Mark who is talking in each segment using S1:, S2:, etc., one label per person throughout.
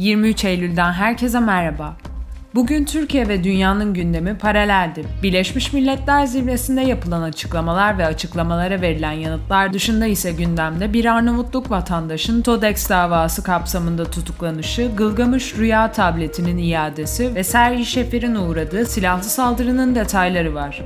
S1: 23 Eylül'den herkese merhaba. Bugün Türkiye ve dünyanın gündemi paraleldi. Birleşmiş Milletler Zirvesi'nde yapılan açıklamalar ve açıklamalara verilen yanıtlar dışında ise gündemde bir Arnavutluk vatandaşın TODEX davası kapsamında tutuklanışı, Gılgamış Rüya tabletinin iadesi ve Sergi Şefir'in uğradığı silahlı saldırının detayları var.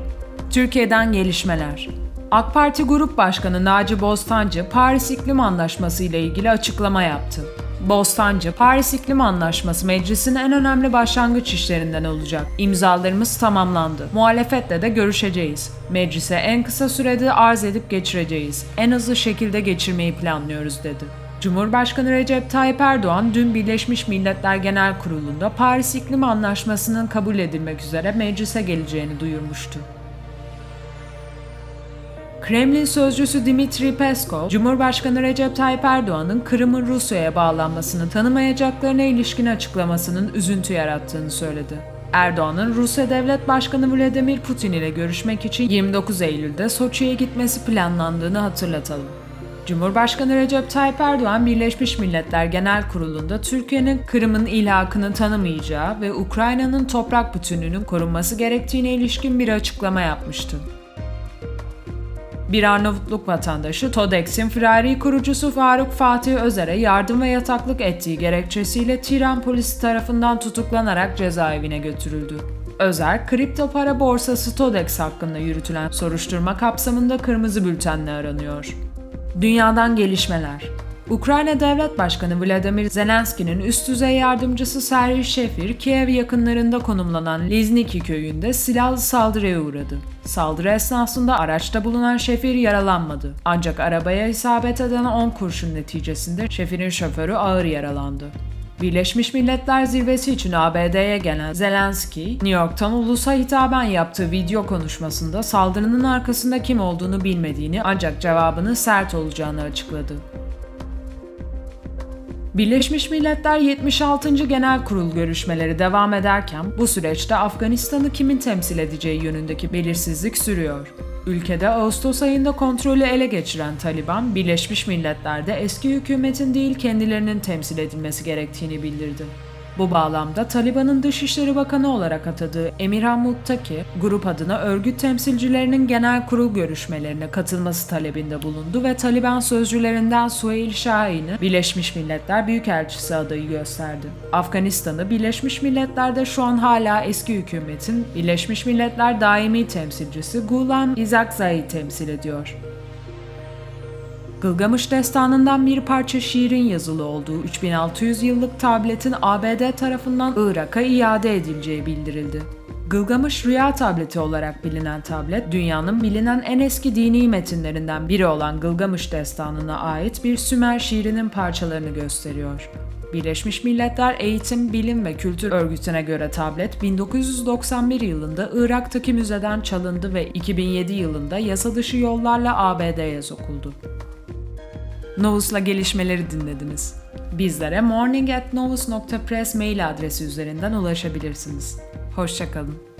S1: Türkiye'den gelişmeler. AK Parti Grup Başkanı Naci Bostancı, Paris İklim Anlaşması ile ilgili açıklama yaptı. Bostancı, Paris İklim Anlaşması meclisin en önemli başlangıç işlerinden olacak. İmzalarımız tamamlandı. Muhalefetle de görüşeceğiz. Meclise en kısa sürede arz edip geçireceğiz. En hızlı şekilde geçirmeyi planlıyoruz dedi. Cumhurbaşkanı Recep Tayyip Erdoğan dün Birleşmiş Milletler Genel Kurulu'nda Paris İklim Anlaşması'nın kabul edilmek üzere meclise geleceğini duyurmuştu. Kremlin sözcüsü Dimitri Peskov, Cumhurbaşkanı Recep Tayyip Erdoğan'ın Kırım'ın Rusya'ya bağlanmasını tanımayacaklarına ilişkin açıklamasının üzüntü yarattığını söyledi. Erdoğan'ın Rusya Devlet Başkanı Vladimir Putin ile görüşmek için 29 Eylül'de Soçi'ye gitmesi planlandığını hatırlatalım. Cumhurbaşkanı Recep Tayyip Erdoğan Birleşmiş Milletler Genel Kurulu'nda Türkiye'nin Kırım'ın ilhakını tanımayacağı ve Ukrayna'nın toprak bütünlüğünün korunması gerektiğine ilişkin bir açıklama yapmıştı. Bir Arnavutluk vatandaşı TODEX'in firari kurucusu Faruk Fatih Özer'e yardım ve yataklık ettiği gerekçesiyle Tiran polisi tarafından tutuklanarak cezaevine götürüldü. Özer, kripto para borsası TODEX hakkında yürütülen soruşturma kapsamında kırmızı bültenle aranıyor. Dünyadan gelişmeler Ukrayna Devlet Başkanı Vladimir Zelenski'nin üst düzey yardımcısı Serhiy Şefir, Kiev yakınlarında konumlanan Lizniki köyünde silahlı saldırıya uğradı. Saldırı esnasında araçta bulunan Şefir yaralanmadı. Ancak arabaya isabet eden 10 kurşun neticesinde Şefir'in şoförü ağır yaralandı. Birleşmiş Milletler Zirvesi için ABD'ye gelen Zelenski, New York'tan ulusa hitaben yaptığı video konuşmasında saldırının arkasında kim olduğunu bilmediğini ancak cevabının sert olacağını açıkladı. Birleşmiş Milletler 76. Genel Kurul görüşmeleri devam ederken bu süreçte Afganistan'ı kimin temsil edeceği yönündeki belirsizlik sürüyor. Ülkede Ağustos ayında kontrolü ele geçiren Taliban, Birleşmiş Milletler'de eski hükümetin değil kendilerinin temsil edilmesi gerektiğini bildirdi. Bu bağlamda Taliban'ın Dışişleri Bakanı olarak atadığı Emirhan Muttaki, grup adına örgüt temsilcilerinin genel kurul görüşmelerine katılması talebinde bulundu ve Taliban sözcülerinden Suheil Şahin'i Birleşmiş Milletler Büyükelçisi adayı gösterdi. Afganistan'ı Birleşmiş Milletler'de şu an hala eski hükümetin Birleşmiş Milletler daimi temsilcisi Gulam Izakzai temsil ediyor. Gılgamış Destanı'ndan bir parça şiirin yazılı olduğu 3600 yıllık tabletin ABD tarafından Irak'a iade edileceği bildirildi. Gılgamış Rüya tableti olarak bilinen tablet, dünyanın bilinen en eski dini metinlerinden biri olan Gılgamış Destanı'na ait bir Sümer şiirinin parçalarını gösteriyor. Birleşmiş Milletler Eğitim, Bilim ve Kültür Örgütü'ne göre tablet 1991 yılında Irak'taki müzeden çalındı ve 2007 yılında yasa dışı yollarla ABD'ye sokuldu. Novus'la gelişmeleri dinlediniz. Bizlere morning@novus.press mail adresi üzerinden ulaşabilirsiniz. Hoşçakalın.